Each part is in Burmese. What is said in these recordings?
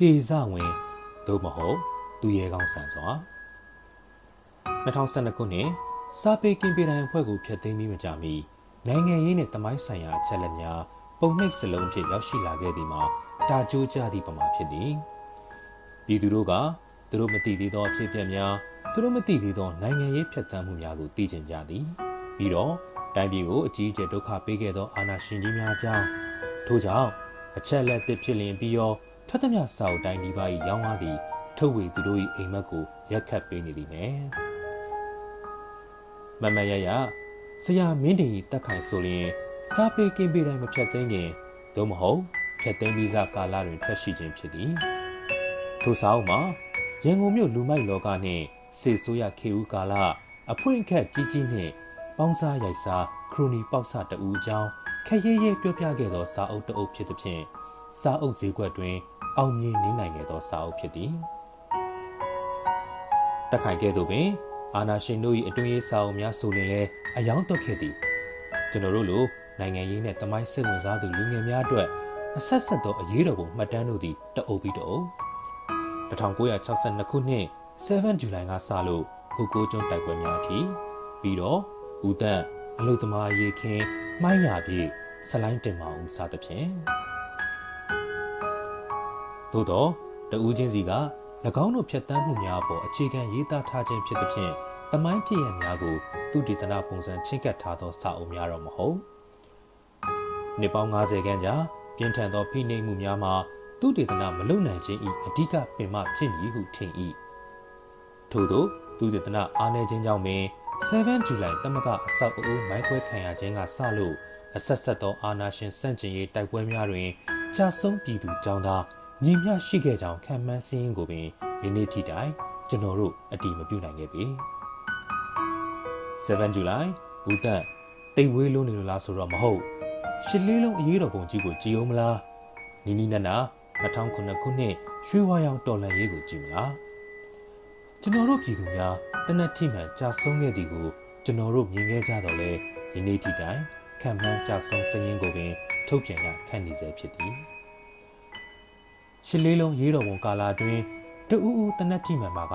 ကေဇဝင်သို့မဟုတ်သူရဲကောင်းဆန်စွာ2012ခုနှစ်စာပေကင်ပီတိုင်အဖွဲ့ကိုဖျက်သိမ်းပြီးမကြမီနိုင်ငံရေးနဲ့တမိုင်းဆိုင်ရာအချက်အလက်များပုံနှိပ်စလုံးဖြင့်ရောက်ရှိလာခဲ့သည်မှာတာကြိုးကြသည့်ပမာဖြစ်သည်ပြည်သူတို့ကသူတို့မသိသေးသောအဖြစ်အပျက်များသူတို့မသိသေးသောနိုင်ငံရေးဖြတ်သန်းမှုများကိုသိကျင်ကြသည်ပြီးတော့ တိုင်းပြည်ကိုအကြီးအကျယ်ဒုက္ခပေးခဲ့သောအာဏာရှင်ကြီးများကြောင့်ထို့ကြောင့်အချက်လက်တစ်ဖြစ်လင်ပြီးရောထက်သမျှစာအုပ်တိုင်းဒီပါ၏ရောင်းကားသည်ထုတ်ဝေသူတို့၏အိမ်မက်ကိုရက်ခတ်ပေးနေသည်မယ်မမရရဆရာမင်းတင်၏တက်ခိုင်ဆိုရင်စာပေကင်ပေတိုင်းမဖြတ်သိမ်းခင်သို့မဟုတ်ဖြတ်သိမ်းပြီးစကာလတွင်ထွက်ရှိခြင်းဖြစ်သည်ထိုစာအုပ်မှာရန်ကုန်မြို့လူမိုက်လောကနှင့်စေဆိုးရခေဦးကာလအဖွင့်ခက်ကြီးကြီးနှင့် ပေါင်းစားရိုက်စားခရိုနီပေါက်ဆတအူအကြောင်းခက်ရဲရဲပြောပြခဲ့သောစာအုပ်တအုပ်ဖြစ်သည်ဖြင့်စာအုပ်ဈေးကွက်တွင် အောင်မြင်နေနိုင်ခဲ့သောစာအုပ်ဖြစ်သည်တက်ခိုင်ကဲ့သို့ပင် အာနာရှင်တို့၏အတွင်းရေးစာအုပ်များဆိုရင်လည်းအယောင်းသွက်ခဲ့သည်ကျွန်တော်တို့လိုနိုင်ငံရေးနဲ့တမိုင်းစိတ်ဝင်စားသူလူငယ်များအတွက်အဆက်ဆက်သောအရေးတော်ပုံမှတ်တမ်းတို့သည်တအုပ်ပြီးတအုပ်1962ခုနှစ်7ဇူလိုင်ကစလို့ဟူကိုကျွန်းတိုက်ပွဲများအထိပြီးတော့ ဦးတန့်အလုသမားရေခင်းမိုင်းရပြေဆလိုင်းတင်မအောင်စသဖြင့်သို့တော့တဦးချင်းစီက၎င်းတို့ဖြတ်တန်းမှုများပေါ်အခြေခံရေးသားထားခြင်းဖြစ်သဖြင့်တမိုင်းဖြစ်ရများကိုသူတည်တနာပုံစံချင်းကပ်ထားသောစာအုပ်များတော့မဟုတ်နှစ်ပေါင်း90ခန်းကြာပြင်းထန်သောဖိနှိပ်မှုများမှာသူတည်တနာမလုံနိုင်ခြင်း၏အဓိကပင်မဖြစ်မည်ဟုထင်၏ထို့သောသူတည်တနာအားနည်းခြင်းကြောင့်ပင် 7ဇူလိုင်တမကအဆောက်အဦမိုင်းခွဲခံရခြင်းကစလို့အဆက်ဆက်သောအာဏာရှင်စန့်ကျင်ရေးတိုက်ပွဲများတွင်ကြာဆုံးပြည်သူကြောင်းသားညီမျှရှိခဲ့ကြောင်းခံမှန်းစည်းရင်းကိုပင်ယနေ့ထိတိုင်ကျွန်တော်တို့အတိမပြုနိုင်ခဲ့ပြီ7ဇူလိုင်ဦးသက်တိတ်ဝေးလုံးနေလို့လားဆိုတော့မဟုတ်ရှစ်လေးလုံးအရေးတော်ပုံကြီးကိုကြည်အောင်မလားနီနီနန္နာ2009ခုနှစ်ရွှေဝါရောင်တော်လှန်ရေးကိုကြည်မလား ကျွန်တော်တို့ပြည်သူများတနက်ထိမှန်ကြာဆုံးခဲ့သည်ကိုကျွန်တော်တို့မြင်ခဲ့ကြတော့လေယနေ့ထိတိုင်ခံမှန်းကြာဆုံးစည်ရင်းကိုပင် ထုတ်ပြန်ရခန့်နေစေဖြစ်သည်ရှစ်လေးလုံးရေးတော်ပုံကာလာတွင်တူအူတနက်ထိမှန်မှာက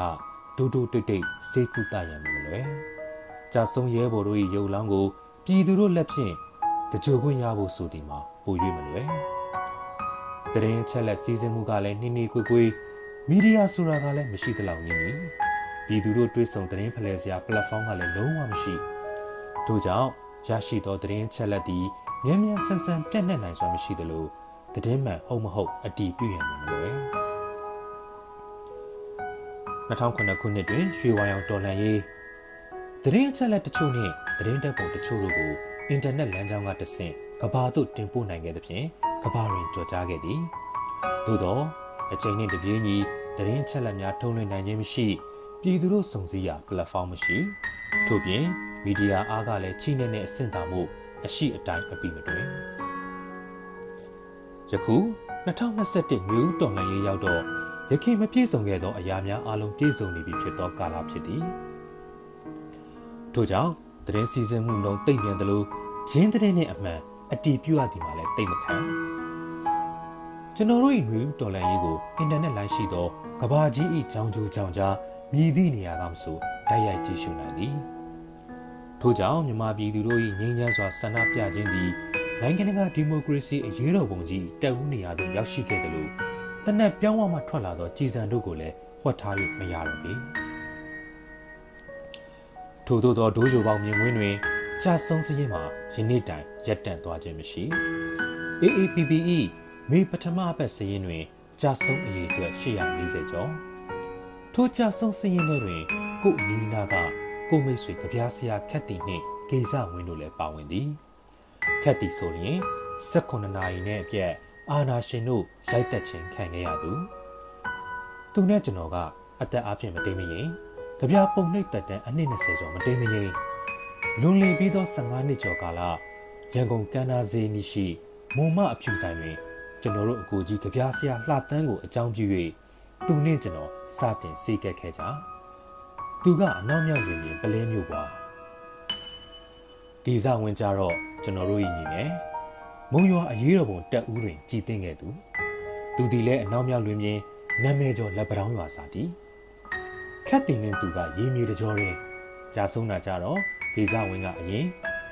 ဒိုဒိုတိတ်တိတ်စေကုတရံမလွယ်ကြာဆုံးရဲဘော်တို့၏ရုပ်လောင်းကိုပြည်သူတို့လက်ဖြင့်တကြိုခွင့်ရဖို့ဆိုသည်မှာပို၍မလွယ်တရင်ချက်လက်စီစဉ်မှုကလည်းနှင်းနှီးကွေကွေ မီဒီယာဆိုတာကလည်းမရှိသလောက်နေနေပြည်သူတို့တွေးဆုံတရင်ဖလှယ်စရာ platform ကလည်းလုံးဝမရှိထို့ကြောင့်ရရှိသောတရင်ချက်လက်သည်မြန်မြန်ဆန်ဆန်ပြန့်နှံ့နိုင်စွာမရှိသလိုတည်င်းမှန်ဟုတ်မဟုတ်အတီးပြည့်ရမှာမလွယ်2009ခုနှစ်တွင်ရွှေဝါရောင်တော်လှန်ရေးသတင်းအချက်အလက်တချို့နှင့်သတင်းတပ်ပုံတချို့တို့ကိုအင်တာနက်လမ်းကြောင်းကတဆင့်ကဘာသို့တင်ပို့နိုင်ခဲ့သဖြင့်ကဘာတွင်ကြော်ကြားခဲ့သည်သို့သော အချိန်နှင့်တပြေးညီသတင်းချက်လက်များထုတ်လွှင့်နိုင်ခြင်းမရှိပြည်သူတို့စုံစည်းရာ platform မရှိထို့ပြင်မီဒီယာအားကလည်းချိနေတဲ့အဆင့်တာမှုအရှိအတိုင်းအပိမတွင်ယခု2021နယူးတော်လှန်ရေးရောက်တော့ရခင်မပြည့်စုံခဲ့သောအရာများအလုံးပြည့်စုံနေပြီဖြစ်သောကာလဖြစ်သည်ထို့ကြောင့်တရင်စီစဉ်မှုနှုံတိတ်မြန်သလိုဂျင်းတဲ့နဲ့အမှန်အတီးပြုတ်ရသည်မှာလည်းတိတ်မခံ ကျွန်တော်တို့၏နယူးတော်လှန်ရေးကိုအင်တာနက်လိုင်းရှိသောကဘာကြီး၏ကြောင်ကြိုကြောင်ကြားမြည်သည့်နေရာကမဆိုတိုက်ရိုက်ကြည့်ရှုနိုင်သည်ထို့ကြောင့်မြန်မာပြည်သူတို့၏ငြိမ်းချမ်းစွာဆန္ဒပြခြင်းသည်နိုင်ငံတကာဒီမိုကရေစီအရေးတော်ပုံကြီးတက်ဦးနေရာသို့ရောက်ရှိခဲ့တယ်လို့တနက်ပြောင်းဝမှထွက်လာသောကြည်စံတို့ကိုလည်းဟွက်ထား၍မရတော့ပေထို့သောသောဒိုးဂျိုပေါင်းမြင်ကွင်းတွင်ကြာဆုံးစည်းမှာယနေ့တိုင်ရပ်တန့်သွားခြင်းမရှိ AAPPE မေပထမအပတ်စည်းရင်တွင်ကြာဆုံးအရေးအတွက်840ကျော်ထိုကြာဆုံးစည်းရင်တွင်ကိုအနီးနာကကိုမိတ်ဆွေကြပြားဆရာခက်တီနှင့်ဂေဇဝင်းတို့လည်းပါဝင်သည်ခက်တီဆိုရင်18နာရီနဲ့အပြည့်အာနာရှင်တို့ရိုက်တက်ခြင်းခံခဲ့ရသူသူနဲ့ကျွန်တော်ကအသက်အပြင်မတိမ်မရင်ကြပြပုံနှိပ်တက်တန်းအနည်း20ကျော်မတိမ်မရင်လွန်လည်ပြီးသော15နှစ်ကျော်ကာလရန်ကုန်ကန္နာဈေးနီရှိမုံမအဖြူဆိုင်တွင် ကျွန်တော်တို့အကိုကြီးကြပြဆရာလှတန်းကိုအကြောင်းပြု၍သူနဲ့ကျွန်တော်စတင်စေကက်ခဲ့ကြသူကအနောက်မြောက်တွင်ပလဲမျိုးပွားဒီဇဝင်ကြတော့ကျွန်တော်တို့ဤညီနဲ့မုံရွာအရေးတော်ပုံတက်ဦးတွင်ကြည်တင်ခဲ့သူသူသည်လည်းအနောက်မြောက်လွင်ပြင်နာမည်ကျော်လက်ပတောင်းရွာစာတီခက်တင်နဲ့သူကရေးမြေတကြောတဲ့ကြာဆုံးတာကြတော့ကေဇဝင်းကအရင်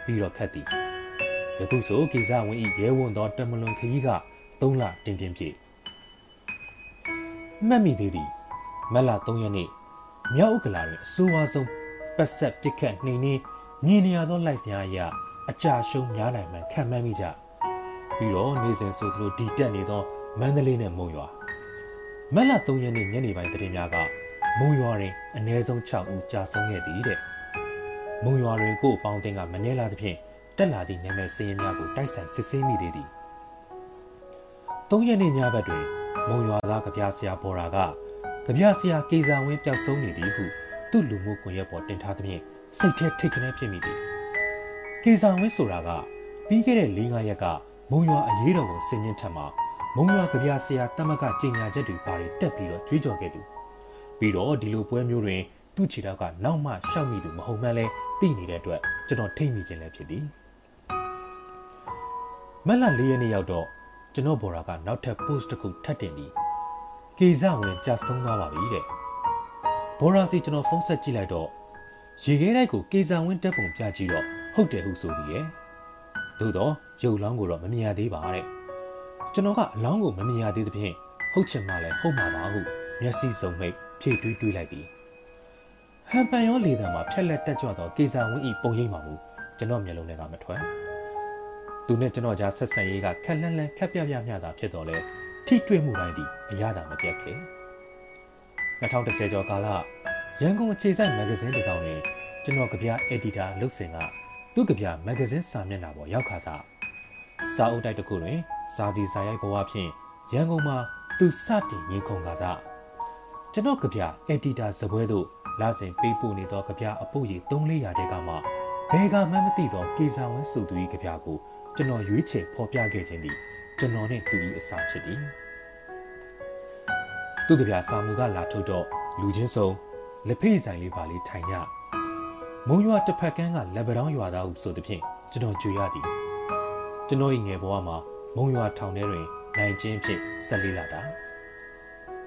ပြီးတော့ခက်တီယခုဆိုကေဇဝင်းဤရဲဝံသောတမလွန်ခကြီးက 3လတင်းတင်းပြည့်မှတ်မိသေးသည်မက်လာ3ရက်နေ့မြောက်ဥက္ကလာတွင်အဆိုးဝါးဆုံးပတ်ဆက်ပစ်ခတ်နှိမ်နှင်းမြင်နေရသော live များအရအကြရှုံးများနိုင်မှန်ခံမှန်းမိကြပြီးတော့နေစဉ်ဆိုသလိုဒီတက်နေသောမန္တလေးနဲ့မုံရွာမက်လာ3ရက်နေ့ညနေပိုင်းသတင်းများကမုံရွာတွင်အ ਨੇ ဆုံး6ဦးကြာဆုံးခဲ့သည်တဲ့မုံရွာတွင်ကို့ပေါင်းတင်ကမနေလာသဖြင့်တက်လာသည့်နာမည်စည်ရင်များကိုတိုက်ဆိုင်စစ်ဆေးမိသေးသည် 3ရက်နေ့ညဘက်တွင်မုံရွာသားကြပြဆရာဘော်ရာကကြပြဆရာကေဇာဝင်းပျောက်ဆုံးနေသည်ဟုသူ့လူမှုကွန်ရက်ပေါ်တင်ထားသဖြင့်စိတ်ထဲထိတ်ခနဲဖြစ်မိသည်ကေဇာဝင်းဆိုတာကပြီးခဲ့တဲ့၄-၅ရက်ကမုံရွာအရေးတော်ကိုဆင်ញင်ထက်မှာမုံရွာကြပြဆရာတမကကြေညာချက်တွေပါတွေတက်ပြီးတော့ကြွေးကြော်ခဲ့သူပြီးတော့ဒီလိုပွဲမျိုးတွင်သူ့ခြေထောက်ကနောက်မှရှောက်မိသူမဟုတ်မှန်းလဲသိနေတဲ့အတွက်ကျွန်တော်ထိတ်မိခြင်းလည်းဖြစ်သည်မက်လ၄ရက်နေ့ရောက်တော့ ကျွန်တော်ဘော်ရာကနောက်ထပ် post တစ်ခုထပ်တင်ပြီးကေဇဝင်ကြာဆုံးသွားပါပြီတဲ့ဘော်ရာစီကျွန်တော်ဖုန်းဆက်ကြည့်လိုက်တော့ရေခဲတိုက်ကိုကေဇဝင်တက်ပုံပြကြည့်တော့ဟုတ်တယ်ဟုဆိုသည်ရဲ့သို့တော့ရုပ်လောင်းကိုတော့မမြင်ရသေးပါတဲ့ကျွန်တော်ကအလောင်းကိုမမြင်ရသေးသဖြင့်ဟုတ်ချင်မှလည်းဟုတ်မှာပါဟုမျက်စိစုံမိတ်ဖြည့်တွေးတွေးလိုက်သည်ဟန်ပန်ရောလေတံမှာဖြက်လက်တက်ကြွသောကေဇဝင်းဤပုံရိပ်မှာမူကျွန်တော်မျက်လုံးထဲကမထွက် သူနဲ့ကျွန်တော်ကြားဆက်ဆံရေးကခက်လန်းလန်းခက်ပြပြမျှတာဖြစ်တော်လဲထိတွေ့မှုတိုင်းသည်အရသာမပြတ်ခဲ့2010ကျော်ကာလရန်ကုန်အခြေစိုက်မဂ္ဂဇင်းတစ်စောင်တွင်ကျွန်တော်ကြပြအက်ဒီတာလုပ်စင်ကသူ့ကြပြမဂ္ဂဇင်းစာမျက်နှာပေါ်ရောက်ခါစားစာအုပ်တိုက်တစ်ခုတွင်စာစီစာရိုက်ဘဝဖြင့်ရန်ကုန်မှာသူစတင်ရင်ခုန်ကားစားကျွန်တော်ကြပြအက်ဒီတာဇပွဲသို့လာစဉ်ပေးပို့နေသောကြပြအပုတ်ရည်3-400တဲကမှဘယ်ကမှမသိသောကေဇာဝင်းဆိုသူ၏ကြပြကို ကျွန်တော်ရွေးချယ်ဖော်ပြခဲ့ခြင်းသည်ကျွန်တော်နှင့်သူ၏အစာဖြစ်သည်သူကြပြစာမူကလာထုတ်တော့လူချင်းစုံလက်ဖေးဆိုင်လေးပါလေးထိုင်ကြမုံရွာတစ်ဖက်ကန်းကလက်ပတောင်းရွာသားဟုဆိုသည်ဖြင့်ကျွန်တော်ကြွေရသည်ကျွန်တော်၏ငယ်ဘဝမှာမုံရွာထောင်ထဲတွင်နိုင်ချင်းဖြင့်ဆက်လေးလာတာ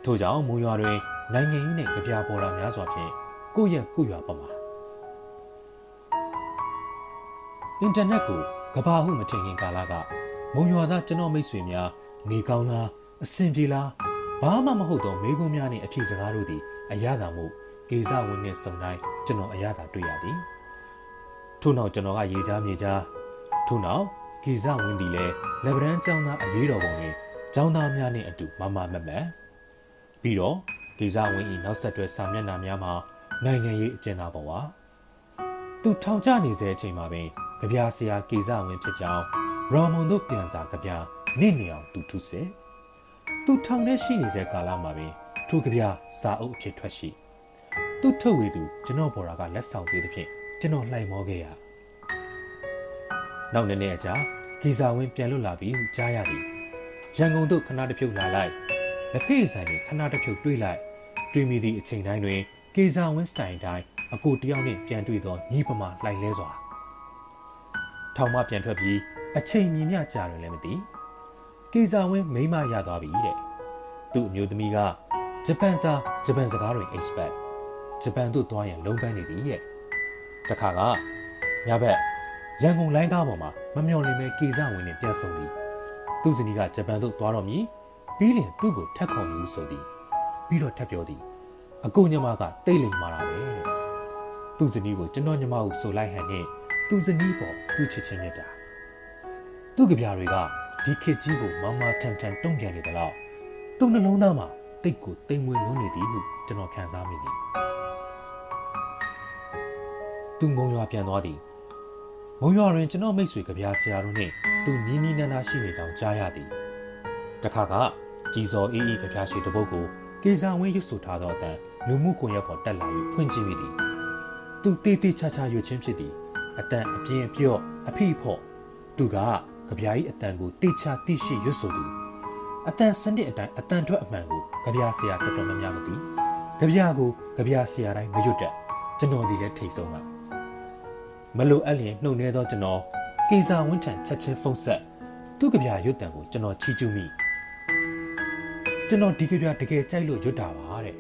ထို့ကြောင့်မုံရွာတွင်နိုင်ငံရေးနှင့်ကြပြပေါ်တာများစွာဖြင့်ကိုယ့်ရဲ့ကိုယ့်ရွာပေါ်မှာအင်တာနက်ကို ကဘာဟုမထင်ခင်ကာလကမုံရွာသားကျွန်တော်မိတ်ဆွေများနေကောင်းလားအဆင်ပြေလားဘာမှမဟုတ်သောမိကုံးများနှင့်အဖြေစကားတို့သည်အရသာမှုကေဇဝင်းနှင့်စုံတိုင်းကျွန်တော်အရသာတွေ့ရသည်ထို့နောက်ကျွန်တော်ကရေချားမြေချားထို့နောက်ကေဇဝင်းသည်လည်းလက်ဗရန်ကျောင်းသားအရေးတော်ပုံတွင်ကျောင်းသားများနှင့်အတူမမမက်မက်ပြီးတော့ကေဇဝင်း၏နောက်ဆက်တွဲစာမျက်နှာများမှာနိုင်ငံရေးအကျဉ်းသားပေါ်ပါသူထောင်ချနေစေအချိန်မှာပင် ကြပြဆရာကေဇဝင်းဖြစ်ကြောင်းရော်မွန်တို့ပြန်စာကြပြနေ့နေအောင်သူထုစေသူထောင်ထဲရှိနေစေကာလမှာပင်ထိုကြပြစာအုပ်အဖြစ်ထွက်ရှိသူထုတ်ဝေသူကျွန်တော်ဘော်ရာကလက်ဆောင်ပေးသဖြင့်ကျွန်တော်လှိုက်မောခဲ့ရနောက်နေ့နေ့အကြာဂီဇာဝင်းပြန်လွတ်လာပြီဟုကြားရသည်ရန်ကုန်သို့ခဏတစ်ဖြုတ်လာလိုက်လက်ဖေးဆိုင်တွင်ခဏတစ်ဖြုတ်တွေးလိုက်တွေးမိသည့်အချိန်တိုင်းတွင်ဂီဇာဝင်းစတိုင်တိုင်းအကိုတယောက်နှင့်ပြန်တွေ့သောညီပမာလှိုက်လဲစွာ ထောင်မှပြန်ထွက်ပြီးအချိန်မြင့်မြကြာတယ်လည်းမသိဂီဇာဝင်းမိမရသွားပြီတဲ့သူ့အမျိုးသမီးကဂျပန်စာဂျပန်စကားတွေ expect ဂျပန်သို့သွားရင်လုံပန်းနေသည်တဲ့တခါကညဘက်ရန်ကုန်လိုင်းကားပေါ်မှာမမျော်လင့်ပဲကေဇဝင်နဲ့ပြန်ဆုံသည်သူ့ဇနီးကဂျပန်သို့သွားတော့မည်ပြီးလင်သူ့ကိုထက်ခေါ်မည်ဆိုသည်ပြီးတော့ထပ်ပြောသည်အကိုညမကတိတ်လိမ်မာတာပဲတဲ့သူ့ဇနီးကိုကျွန်တော်ညမကိုဆိုလိုက်ဟန်နဲ့ သူ့ဇနီးပေါ်သူ့ချစ်ချင်းမြတ်တာသူ့ကြပြတွေကဒီခေတ်ကြီးကိုမမထန်ထန်တုံ့ပြန်နေသလားသူ့နှလုံးသားမှာတိတ်ကိုတိမ်မွေလုံးနေသည်ဟုကျွန်တော်ခံစားမိသည်သူမုံရွာပြန်သွားသည်မုံရွာတွင်ကျွန်တော်မိတ်ဆွေကြပြဆရာတို့နှင့်သူနီးနီးနားနားရှိနေကြောင်းကြားရသည်တခါကကြည်စော်အေးအေးကြပြရှိတပုတ်ကိုကေဇာဝင်းရွတ်ဆိုထားသောအတန်လူမှုကွန်ရက်ပေါ်တက်လာ၍ဖွင့်ကြည့်မိသည်သူတေးသေးချာချာရွတ်ချင်းဖြစ်သည် အတန်အပြင်းအပြော့အဖိဖော့သူကကြပြားကြီးအတန်ကိုတေချာတိရှိရွတ်ဆိုသူအတန်စနစ်အတိုင်းအတန်ထွက်အမှန်ကိုကြပြားဆရာတော်တော်များများမသိကြပြားကိုကြပြားဆရာတိုင်းမရွတ်တတ်ကျွန်တော်ဒီလည်းထိတ်ဆုံးပါမလိုအပ်လျင်နှုတ်နေသောကျွန်တော်ကေစာဝင်းထန်ချက်ချင်းဖုန်းဆက်ထသူ့ကြပြရွတ်တံကိုကျွန်တော်ချီးကျူးမိကျွန်တော်ဒီကြပြတကယ်ကြိုက်လို့ရွတ်တာပါတဲ့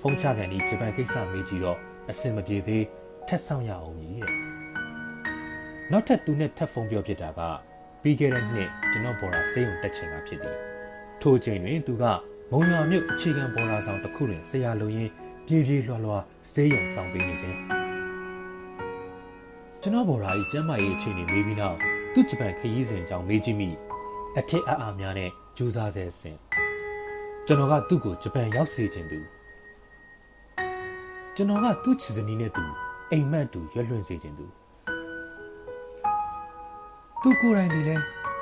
ဖုန်းချကန်ဒီဂျပန်ကိစ္စမေးကြည့်တော့အစင်မပြေသေးထက်ဆောင်ရအောင်ကြီးတဲ့ နောက်ထပ်သူနဲ့ထပ်ဖုန်းပြောဖြစ်တာကပြီးခဲ့တဲ့နှစ်ကျွန်တော်ဘော်ရာစေးုံတက်ချင်တာဖြစ်သည်ထိုအချိန်တွင်သူကမုံရွာမြို့အခြေခံဘော်ရာဆောင်တစ်ခုတွင်ဆရာလုံရင်းပြေးပြေးလွှားလွှားစေးရုံဆောင်ပေးနေခြင်းကျွန်တော်ဘော်ရာကြီးကျမ်းမာရေးအခြေအနေမေးပြီးနောက်သူ့ဂျပန်ခရီးစဉ်အကြောင်းမေးကြည့်မိအထက်အအားများနဲ့ကြိုးစားဆဲစဉ်ကျွန်တော်ကသူ့ကိုဂျပန်ရောက်စေခြင်းသူကျွန်တော်ကသူ့ချစ်စနီးနဲ့သူအိမ်မက်တူရွက်လွှင့်စေခြင်းသူ သူကိုယ်တိုင်ဒီလဲ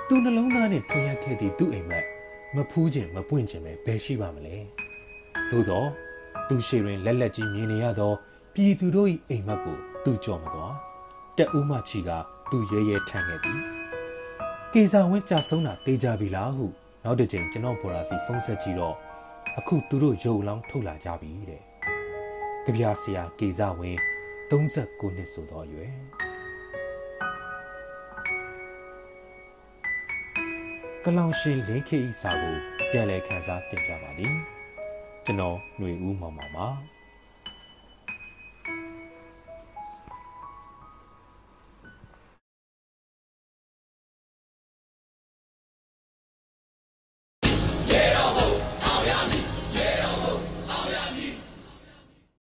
သူနှလုံးသားနဲ့ထွင်ရခဲ့သည့်သူ့အိမ်မက်မဖူးခြင်းမပွင့်ခြင်းပဲဘယ်ရှိပါမလဲသို့တော့သူရှိတွင်လက်လက်ကြီးမြင်နေရသောပြည်သူတို့၏အိမ်မက်ကိုသူကြော်မသွားတက်ဦးမချီကသူရဲရဲထန်ခဲ့သည်ကေစာဝင်းကြဆုံးတာတေးကြပြီလားဟုနောက်တစ်ချိန်ကျွန်တော်ပေါ်လာစီဖုန်းဆက်ကြည့်တော့အခုသူတို့ရုပ်လောင်းထုတ်လာကြပြီတဲ့ကြပြဆရာကေစာဝင်း39နှစ်ဆိုတော့ရွယ် ကလောင်ရှင်လင်းခေဤစာကိုပြန်လည်ခန်းစားတင်ပြပါသည်ကျွန်တော်ຫນွေဦးမောင်ပါပါ